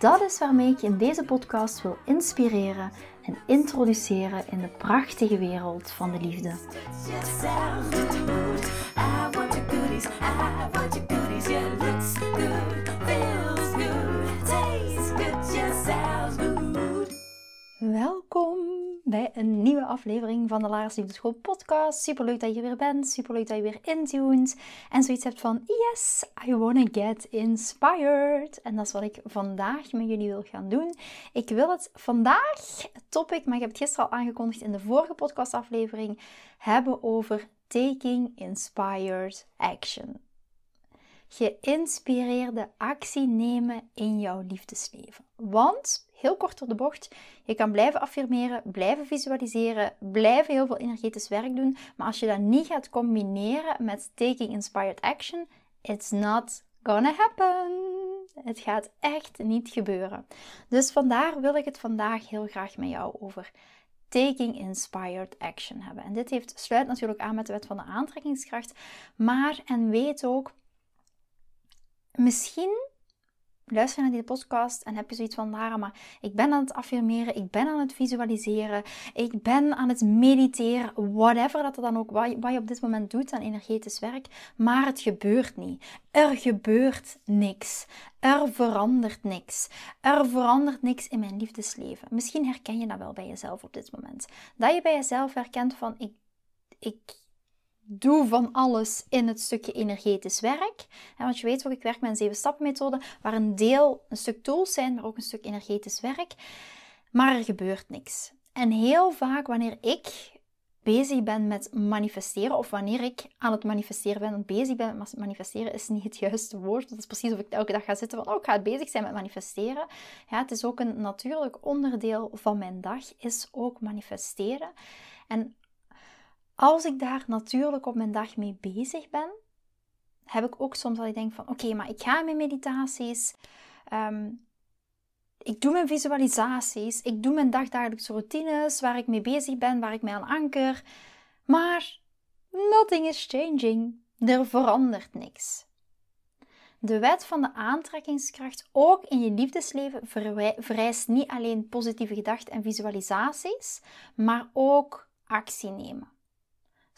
Dat is waarmee ik je in deze podcast wil inspireren en introduceren in de prachtige wereld van de liefde. Welkom bij een nieuwe aflevering van de Lara's Liefdeschool podcast. Super leuk dat je weer bent, super leuk dat je weer intuned en zoiets hebt van yes, I wanna get inspired. En dat is wat ik vandaag met jullie wil gaan doen. Ik wil het vandaag, topic, maar ik heb het gisteren al aangekondigd in de vorige podcastaflevering, hebben over taking inspired action geïnspireerde actie nemen in jouw liefdesleven. Want, heel kort door de bocht, je kan blijven affirmeren, blijven visualiseren, blijven heel veel energetisch werk doen, maar als je dat niet gaat combineren met taking inspired action, it's not gonna happen. Het gaat echt niet gebeuren. Dus vandaar wil ik het vandaag heel graag met jou over taking inspired action hebben. En dit heeft, sluit natuurlijk aan met de wet van de aantrekkingskracht, maar en weet ook misschien luister naar die podcast en heb je zoiets van, Lara, maar ik ben aan het affirmeren, ik ben aan het visualiseren, ik ben aan het mediteren, whatever dat er dan ook, wat je, wat je op dit moment doet aan energetisch werk, maar het gebeurt niet. Er gebeurt niks. Er verandert niks. Er verandert niks in mijn liefdesleven. Misschien herken je dat wel bij jezelf op dit moment. Dat je bij jezelf herkent van, ik, ik doe van alles in het stukje energetisch werk. Want je weet ook, ik werk met een zeven stappen methode, waar een deel een stuk tools zijn, maar ook een stuk energetisch werk. Maar er gebeurt niks. En heel vaak wanneer ik bezig ben met manifesteren, of wanneer ik aan het manifesteren ben, want bezig ben met manifesteren is niet het juiste woord. Dat is precies of ik elke dag ga zitten van, oh, ik ga bezig zijn met manifesteren. Ja, het is ook een natuurlijk onderdeel van mijn dag, is ook manifesteren. En als ik daar natuurlijk op mijn dag mee bezig ben, heb ik ook soms dat ik denk van oké, maar ik ga mijn meditaties, um, ik doe mijn visualisaties, ik doe mijn dagdagelijkse routines waar ik mee bezig ben, waar ik mee aan anker, maar nothing is changing. Er verandert niks. De wet van de aantrekkingskracht, ook in je liefdesleven, vereist niet alleen positieve gedachten en visualisaties, maar ook actie nemen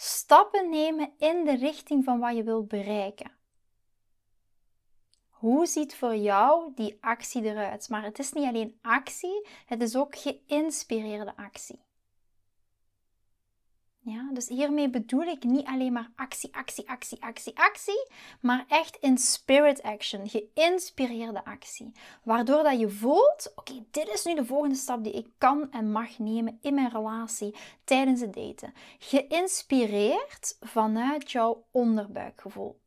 stappen nemen in de richting van wat je wilt bereiken. Hoe ziet voor jou die actie eruit? Maar het is niet alleen actie, het is ook geïnspireerde actie. Ja, dus hiermee bedoel ik niet alleen maar actie, actie, actie, actie, actie, maar echt in spirit action, geïnspireerde actie. Waardoor dat je voelt, oké, dit is nu de volgende stap die ik kan en mag nemen in mijn relatie tijdens het daten. Geïnspireerd vanuit jouw onderbuikgevoel.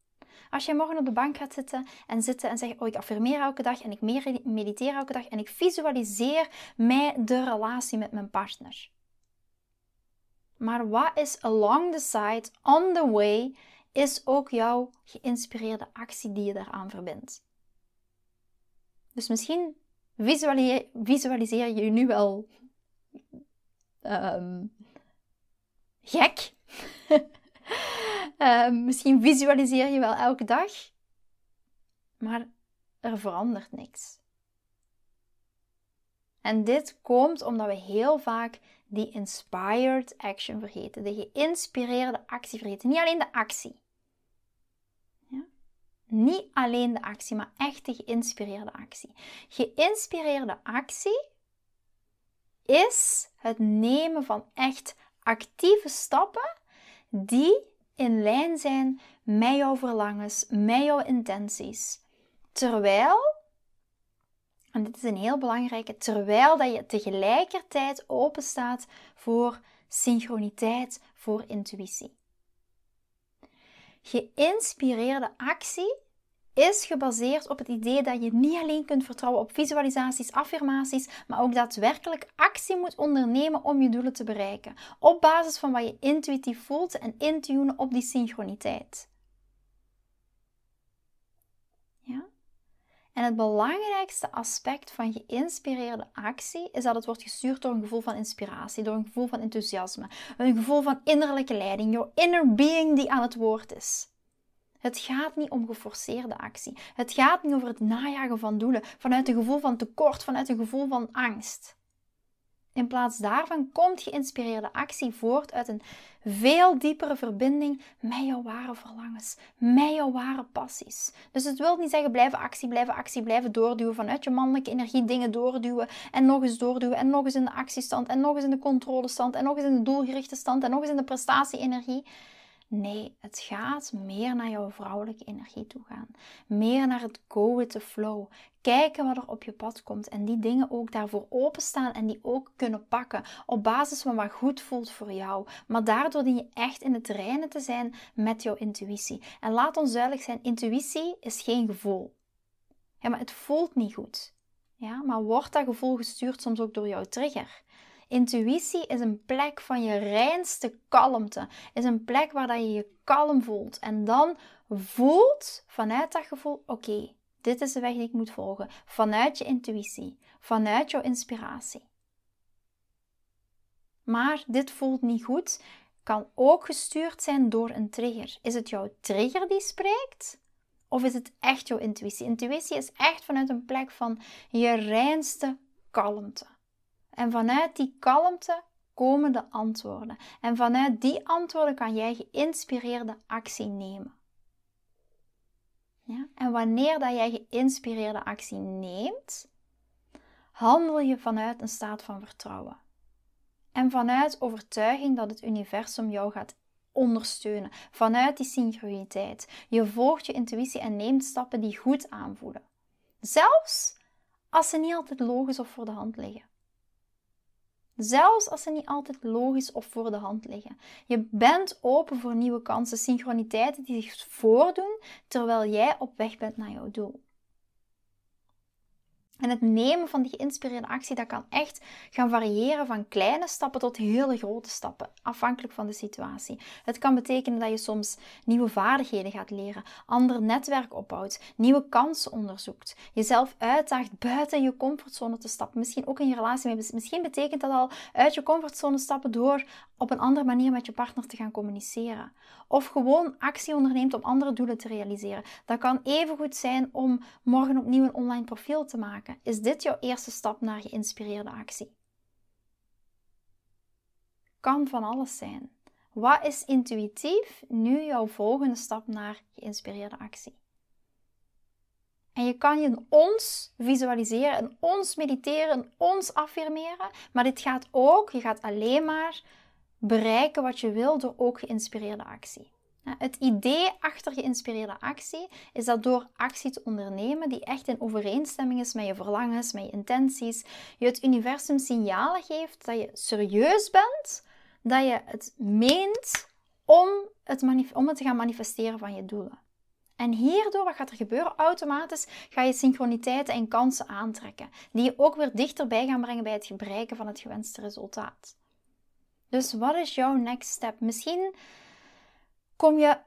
Als jij morgen op de bank gaat zitten en zitten en zeggen: Oh, ik affirmeer elke dag en ik mediteer elke dag en ik visualiseer mij de relatie met mijn partner. Maar wat is along the side, on the way, is ook jouw geïnspireerde actie die je daaraan verbindt. Dus misschien visualiseer, je nu wel um, gek. um, misschien visualiseer je wel elke dag, maar er verandert niks. En dit komt omdat we heel vaak die inspired action vergeten. De geïnspireerde actie vergeten. Niet alleen de actie. Ja? Niet alleen de actie, maar echt de geïnspireerde actie. Geïnspireerde actie is het nemen van echt actieve stappen die in lijn zijn met jouw verlangens, met jouw intenties. Terwijl en dit is een heel belangrijke, terwijl dat je tegelijkertijd open staat voor synchroniteit, voor intuïtie. Geïnspireerde actie is gebaseerd op het idee dat je niet alleen kunt vertrouwen op visualisaties, affirmaties, maar ook daadwerkelijk actie moet ondernemen om je doelen te bereiken. Op basis van wat je intuïtief voelt en intunen op die synchroniteit. Ja? En het belangrijkste aspect van geïnspireerde actie is dat het wordt gestuurd door een gevoel van inspiratie, door een gevoel van enthousiasme, een gevoel van innerlijke leiding, jouw inner being die aan het woord is. Het gaat niet om geforceerde actie. Het gaat niet over het najagen van doelen vanuit een gevoel van tekort, vanuit een gevoel van angst. In plaats daarvan komt geïnspireerde actie voort uit een veel diepere verbinding met jouw ware verlangens, met jouw ware passies. Dus het wil niet zeggen blijven actie, blijven actie, blijven doorduwen vanuit je mannelijke energie dingen doorduwen en nog eens doorduwen en nog eens in de actiestand en nog eens in de controlestand en nog eens in de doelgerichte stand en nog eens in de prestatie-energie. Nee, het gaat meer naar jouw vrouwelijke energie toe gaan. Meer naar het go with the flow. Kijken wat er op je pad komt en die dingen ook daarvoor openstaan en die ook kunnen pakken op basis van wat goed voelt voor jou. Maar daardoor dien je echt in het reinen te zijn met jouw intuïtie. En laat ons duidelijk zijn, intuïtie is geen gevoel. Ja, maar het voelt niet goed. Ja, maar wordt dat gevoel gestuurd soms ook door jouw trigger? Intuïtie is een plek van je reinste kalmte. Is een plek waar je je kalm voelt. En dan voelt vanuit dat gevoel: oké, dit is de weg die ik moet volgen. Vanuit je intuïtie, vanuit jouw inspiratie. Maar dit voelt niet goed, kan ook gestuurd zijn door een trigger. Is het jouw trigger die spreekt? Of is het echt jouw intuïtie? Intuïtie is echt vanuit een plek van je reinste kalmte. En vanuit die kalmte komen de antwoorden. En vanuit die antwoorden kan jij geïnspireerde actie nemen. Ja? En wanneer dat jij geïnspireerde actie neemt, handel je vanuit een staat van vertrouwen. En vanuit overtuiging dat het universum jou gaat ondersteunen. Vanuit die synchroniteit. Je volgt je intuïtie en neemt stappen die goed aanvoelen. Zelfs als ze niet altijd logisch of voor de hand liggen. Zelfs als ze niet altijd logisch of voor de hand liggen. Je bent open voor nieuwe kansen, synchroniteiten die zich voordoen terwijl jij op weg bent naar jouw doel. En het nemen van die geïnspireerde actie, dat kan echt gaan variëren van kleine stappen tot hele grote stappen, afhankelijk van de situatie. Het kan betekenen dat je soms nieuwe vaardigheden gaat leren, ander netwerk opbouwt, nieuwe kansen onderzoekt, jezelf uitdaagt buiten je comfortzone te stappen. Misschien ook in je relatie. Misschien betekent dat al uit je comfortzone stappen door op een andere manier met je partner te gaan communiceren. Of gewoon actie onderneemt om andere doelen te realiseren. Dat kan even goed zijn om morgen opnieuw een online profiel te maken. Is dit jouw eerste stap naar geïnspireerde actie? Kan van alles zijn. Wat is intuïtief nu jouw volgende stap naar geïnspireerde actie? En je kan je ons visualiseren, een ons mediteren, een ons affirmeren. Maar dit gaat ook, je gaat alleen maar bereiken wat je wil door ook geïnspireerde actie. Het idee achter geïnspireerde actie is dat door actie te ondernemen die echt in overeenstemming is met je verlangens, met je intenties, je het universum signalen geeft dat je serieus bent, dat je het meent om het, om het te gaan manifesteren van je doelen. En hierdoor, wat gaat er gebeuren? Automatisch ga je synchroniteiten en kansen aantrekken, die je ook weer dichterbij gaan brengen bij het bereiken van het gewenste resultaat. Dus wat is jouw next step? Misschien kom je,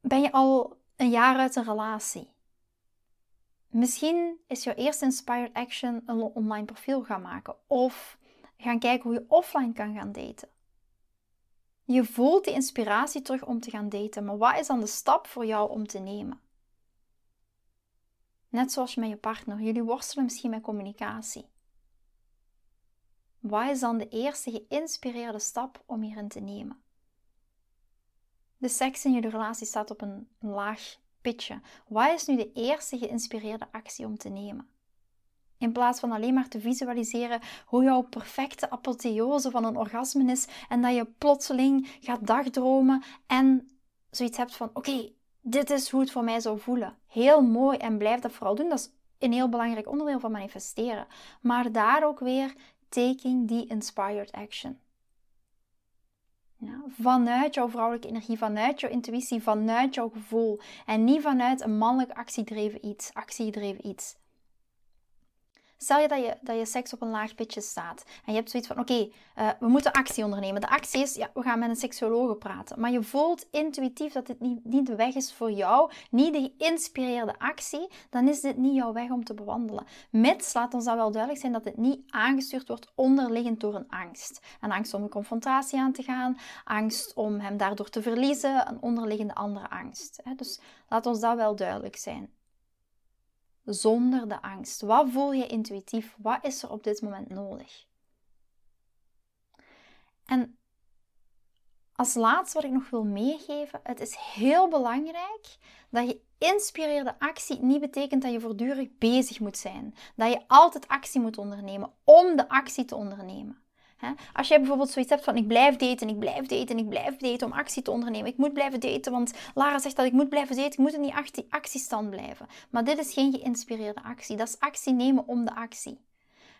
ben je al een jaar uit een relatie. Misschien is jouw eerste inspired action een online profiel gaan maken of gaan kijken hoe je offline kan gaan daten. Je voelt die inspiratie terug om te gaan daten, maar wat is dan de stap voor jou om te nemen? Net zoals met je partner, jullie worstelen misschien met communicatie. Wat is dan de eerste geïnspireerde stap om hierin te nemen? De seks in jullie relatie staat op een laag pitje. Wat is nu de eerste geïnspireerde actie om te nemen? In plaats van alleen maar te visualiseren hoe jouw perfecte apotheose van een orgasme is en dat je plotseling gaat dagdromen en zoiets hebt van: oké, dit is hoe het voor mij zou voelen. Heel mooi en blijf dat vooral doen. Dat is een heel belangrijk onderdeel van manifesteren. Maar daar ook weer taking the inspired action. Vanuit jouw vrouwelijke energie, vanuit jouw intuïtie, vanuit jouw gevoel. En niet vanuit een mannelijk actiedreven iets, actiedreven iets. Stel je dat, je dat je seks op een laag pitje staat en je hebt zoiets van: oké, eh, we moeten actie ondernemen. De actie is, ja, we gaan met een seksuoloog praten. Maar je voelt intuïtief dat dit niet, niet de weg is voor jou, niet de geïnspireerde actie, dan is dit niet jouw weg om te bewandelen. Mits, laat ons dan wel duidelijk zijn, dat het niet aangestuurd wordt onderliggend door een angst. Een angst om een confrontatie aan te gaan, angst om hem daardoor te verliezen, een onderliggende andere angst. Dus laat ons dat wel duidelijk zijn zonder de angst? Wat voel je intuïtief? Wat is er op dit moment nodig? En als laatste wat ik nog wil meegeven, het is heel belangrijk dat je inspireerde actie niet betekent dat je voortdurend bezig moet zijn. Dat je altijd actie moet ondernemen om de actie te ondernemen. Als jij bijvoorbeeld zoiets hebt van ik blijf daten, ik blijf daten, ik blijf daten om actie te ondernemen. Ik moet blijven daten, want Lara zegt dat ik moet blijven daten. Ik moet in die actiestand blijven. Maar dit is geen geïnspireerde actie. Dat is actie nemen om de actie.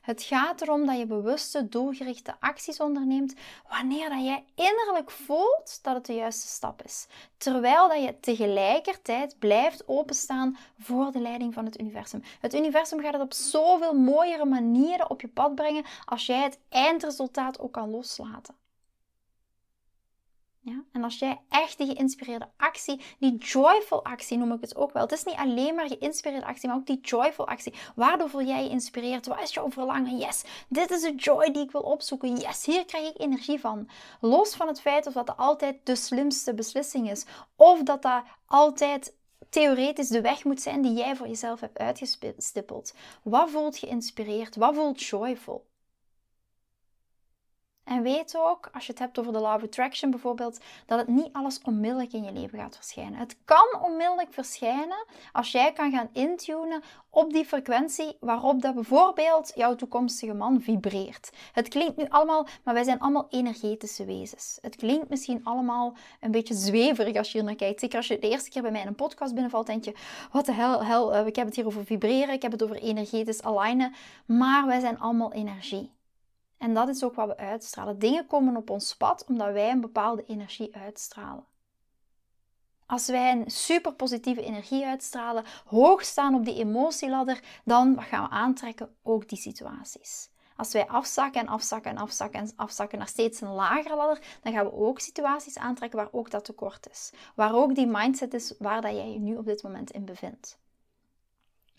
Het gaat erom dat je bewuste, doelgerichte acties onderneemt wanneer dat jij innerlijk voelt dat het de juiste stap is. Terwijl dat je tegelijkertijd blijft openstaan voor de leiding van het universum. Het universum gaat het op zoveel mooiere manieren op je pad brengen als jij het eindresultaat ook kan loslaten. Ja? En als jij echt die geïnspireerde actie, die joyful actie noem ik het ook wel. Het is niet alleen maar geïnspireerde actie, maar ook die joyful actie. Waardoor voel jij je inspireert? Wat is jouw verlangen? Yes, dit is de joy die ik wil opzoeken. Yes, hier krijg ik energie van. Los van het feit of dat altijd de slimste beslissing is. Of dat dat altijd theoretisch de weg moet zijn die jij voor jezelf hebt uitgestippeld. Wat voelt geïnspireerd? Wat voelt joyful? En weet ook, als je het hebt over de Law of Attraction bijvoorbeeld, dat het niet alles onmiddellijk in je leven gaat verschijnen. Het kan onmiddellijk verschijnen als jij kan gaan intunen op die frequentie waarop dat bijvoorbeeld jouw toekomstige man vibreert. Het klinkt nu allemaal, maar wij zijn allemaal energetische wezens. Het klinkt misschien allemaal een beetje zweverig als je hier naar kijkt. Zeker als je de eerste keer bij mij in een podcast binnenvalt, denk je, wat de hel, hel, eh, ik heb het hier over vibreren, ik heb het over energetisch alignen, maar wij zijn allemaal energie. En dat is ook wat we uitstralen. Dingen komen op ons pad omdat wij een bepaalde energie uitstralen. Als wij een super positieve energie uitstralen, hoog staan op die emotieladder, dan gaan we aantrekken ook die situaties. Als wij afzakken en afzakken en afzakken en afzakken naar steeds een lagere ladder, dan gaan we ook situaties aantrekken waar ook dat tekort is. Waar ook die mindset is waar dat jij je nu op dit moment in bevindt.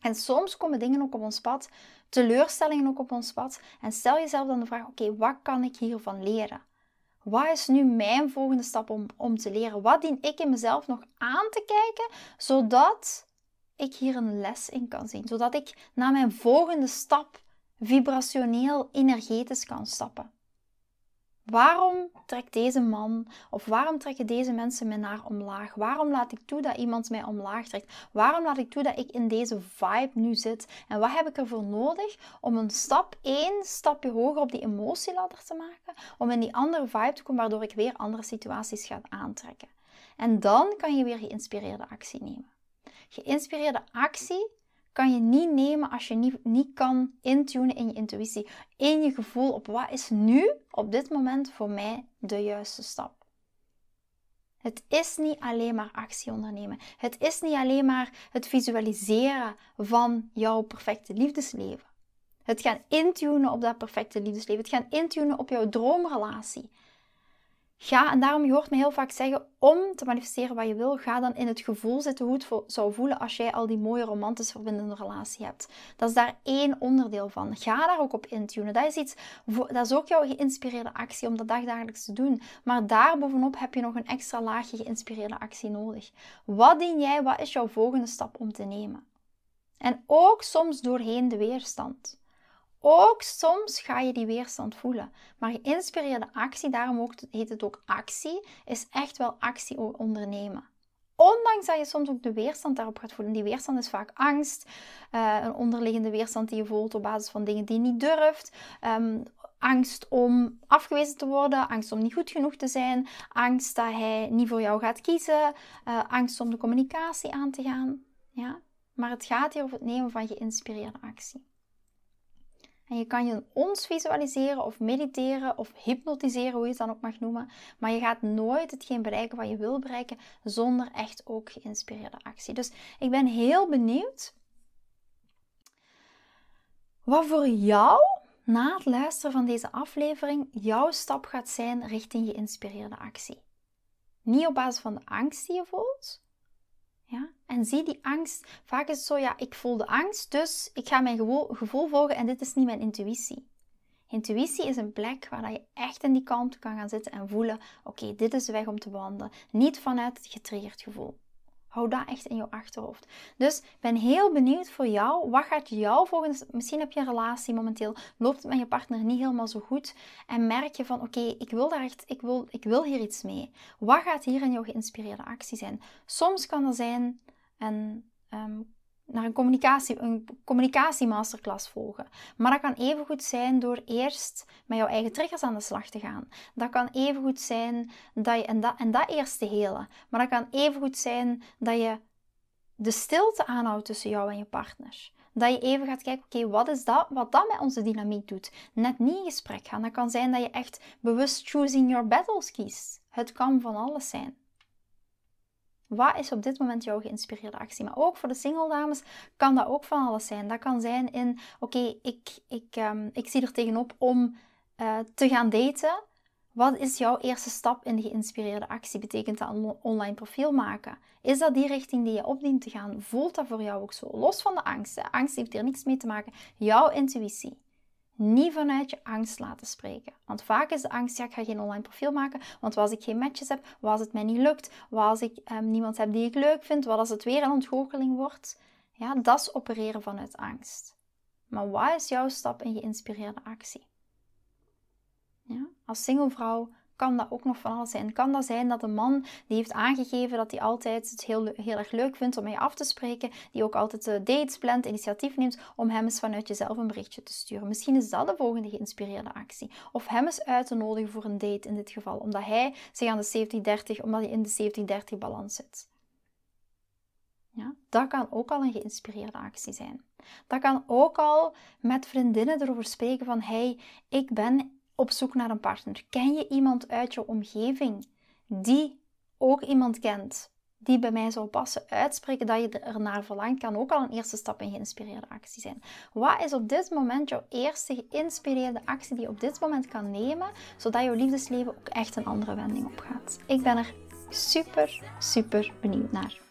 En soms komen dingen ook op ons pad, teleurstellingen ook op ons pad. En stel jezelf dan de vraag: oké, wat kan ik hiervan leren? Wat is nu mijn volgende stap om, om te leren? Wat dien ik in mezelf nog aan te kijken, zodat ik hier een les in kan zien? Zodat ik naar mijn volgende stap vibrationeel, energetisch kan stappen. Waarom trekt deze man of waarom trekken deze mensen mij naar omlaag? Waarom laat ik toe dat iemand mij omlaag trekt? Waarom laat ik toe dat ik in deze vibe nu zit? En wat heb ik ervoor nodig om een stap één stapje hoger op die emotieladder te maken? Om in die andere vibe te komen, waardoor ik weer andere situaties ga aantrekken. En dan kan je weer geïnspireerde actie nemen. Geïnspireerde actie kan je niet nemen als je niet, niet kan intunen in je intuïtie, in je gevoel op wat is nu op dit moment voor mij de juiste stap. Het is niet alleen maar actie ondernemen. Het is niet alleen maar het visualiseren van jouw perfecte liefdesleven. Het gaan intunen op dat perfecte liefdesleven. Het gaan intunen op jouw droomrelatie. Ga, en daarom, je hoort me heel vaak zeggen, om te manifesteren wat je wil, ga dan in het gevoel zitten hoe het zou voelen als jij al die mooie romantisch verbindende relatie hebt. Dat is daar één onderdeel van. Ga daar ook op intunen. Dat is iets, dat is ook jouw geïnspireerde actie om dat dagdagelijks te doen. Maar daarbovenop heb je nog een extra laagje geïnspireerde actie nodig. Wat dien jij? Wat is jouw volgende stap om te nemen? En ook soms doorheen de weerstand. Ook soms ga je die weerstand voelen. Maar geïnspireerde actie, daarom ook, heet het ook actie, is echt wel actie ondernemen. Ondanks dat je soms ook de weerstand daarop gaat voelen. Die weerstand is vaak angst, uh, een onderliggende weerstand die je voelt op basis van dingen die je niet durft. Um, angst om afgewezen te worden, angst om niet goed genoeg te zijn, angst dat hij niet voor jou gaat kiezen, uh, angst om de communicatie aan te gaan. Ja? Maar het gaat hier over het nemen van geïnspireerde actie. En je kan je ons visualiseren of mediteren of hypnotiseren, hoe je het dan ook mag noemen. Maar je gaat nooit hetgeen bereiken wat je wil bereiken zonder echt ook geïnspireerde actie. Dus ik ben heel benieuwd wat voor jou na het luisteren van deze aflevering jouw stap gaat zijn richting geïnspireerde actie. Niet op basis van de angst die je voelt. Ja? En zie die angst. Vaak is het zo, ja, ik voel de angst, dus ik ga mijn gevoel, volgen en dit is niet mijn intuïtie. Intuïtie is een plek waar je echt in die kalmte kan gaan zitten en voelen: oké, dit is de weg om te wandelen. Niet vanuit getriggerd gevoel. Hou dat echt in je achterhoofd. Dus ik ben heel benieuwd voor jou. Wat gaat jou volgens... Misschien heb je een relatie momenteel. Loopt het met je partner niet helemaal zo goed. En merk je van, oké, ik wil daar echt... Ik wil, ik wil hier iets mee. Wat gaat hier in jouw geïnspireerde actie zijn? Soms kan er zijn... En um, naar een communicatie, een communicatiemasterclass volgen. Maar dat kan even goed zijn door eerst met jouw eigen triggers aan de slag te gaan. Dat kan even goed zijn dat je, en dat, en dat eerst te helen. Maar dat kan even goed zijn dat je de stilte aanhoudt tussen jou en je partner. Dat je even gaat kijken, oké, wat is dat, wat dat met onze dynamiek doet. Net niet in gesprek gaan. Dat kan zijn dat je echt bewust choosing your battles kiest. Het kan van alles zijn. Wat is op dit moment jouw geïnspireerde actie? Maar ook voor de single dames kan dat ook van alles zijn. Dat kan zijn in, oké, ik, ik, um, ik zie er tegenop om uh, te gaan daten. Wat is jouw eerste stap in de geïnspireerde actie? Betekent dat een online profiel maken? Is dat die richting die je op dient te gaan? Voelt dat voor jou ook zo? Los van de angst. Angst heeft hier niks mee te maken. Jouw intuïtie niet vanuit je angst laten spreken. Want vaak is de angst, ja, ik ga geen online profiel maken, want als ik geen matches heb, wat als het mij niet lukt, wat als ik um, niemand heb die ik leuk vind, wat als het weer een ontgoocheling wordt. Ja, dat is opereren vanuit angst. Maar wat is jouw stap in geïnspireerde actie? Ja, als single vrouw kan dat ook nog van alles zijn. Kan dat zijn dat een man die heeft aangegeven dat hij altijd het heel, heel erg leuk vindt om mij af te spreken, die ook altijd de dates plant, initiatief neemt om hem eens vanuit jezelf een berichtje te sturen. Misschien is dat de volgende geïnspireerde actie. Of hem eens uit te nodigen voor een date in dit geval, omdat hij zich aan de 70-30, omdat hij in de 70-30 balans zit. Ja, dat kan ook al een geïnspireerde actie zijn. Dat kan ook al met vriendinnen erover spreken van hey, ik ben op zoek naar een partner? Ken je iemand uit je omgeving die ook iemand kent die bij mij zou passen? Uitspreken dat je er naar verlangt kan ook al een eerste stap in geïnspireerde actie zijn. Wat is op dit moment jouw eerste geïnspireerde actie die je op dit moment kan nemen, zodat jouw liefdesleven ook echt een andere wending opgaat? Ik ben er super, super benieuwd naar.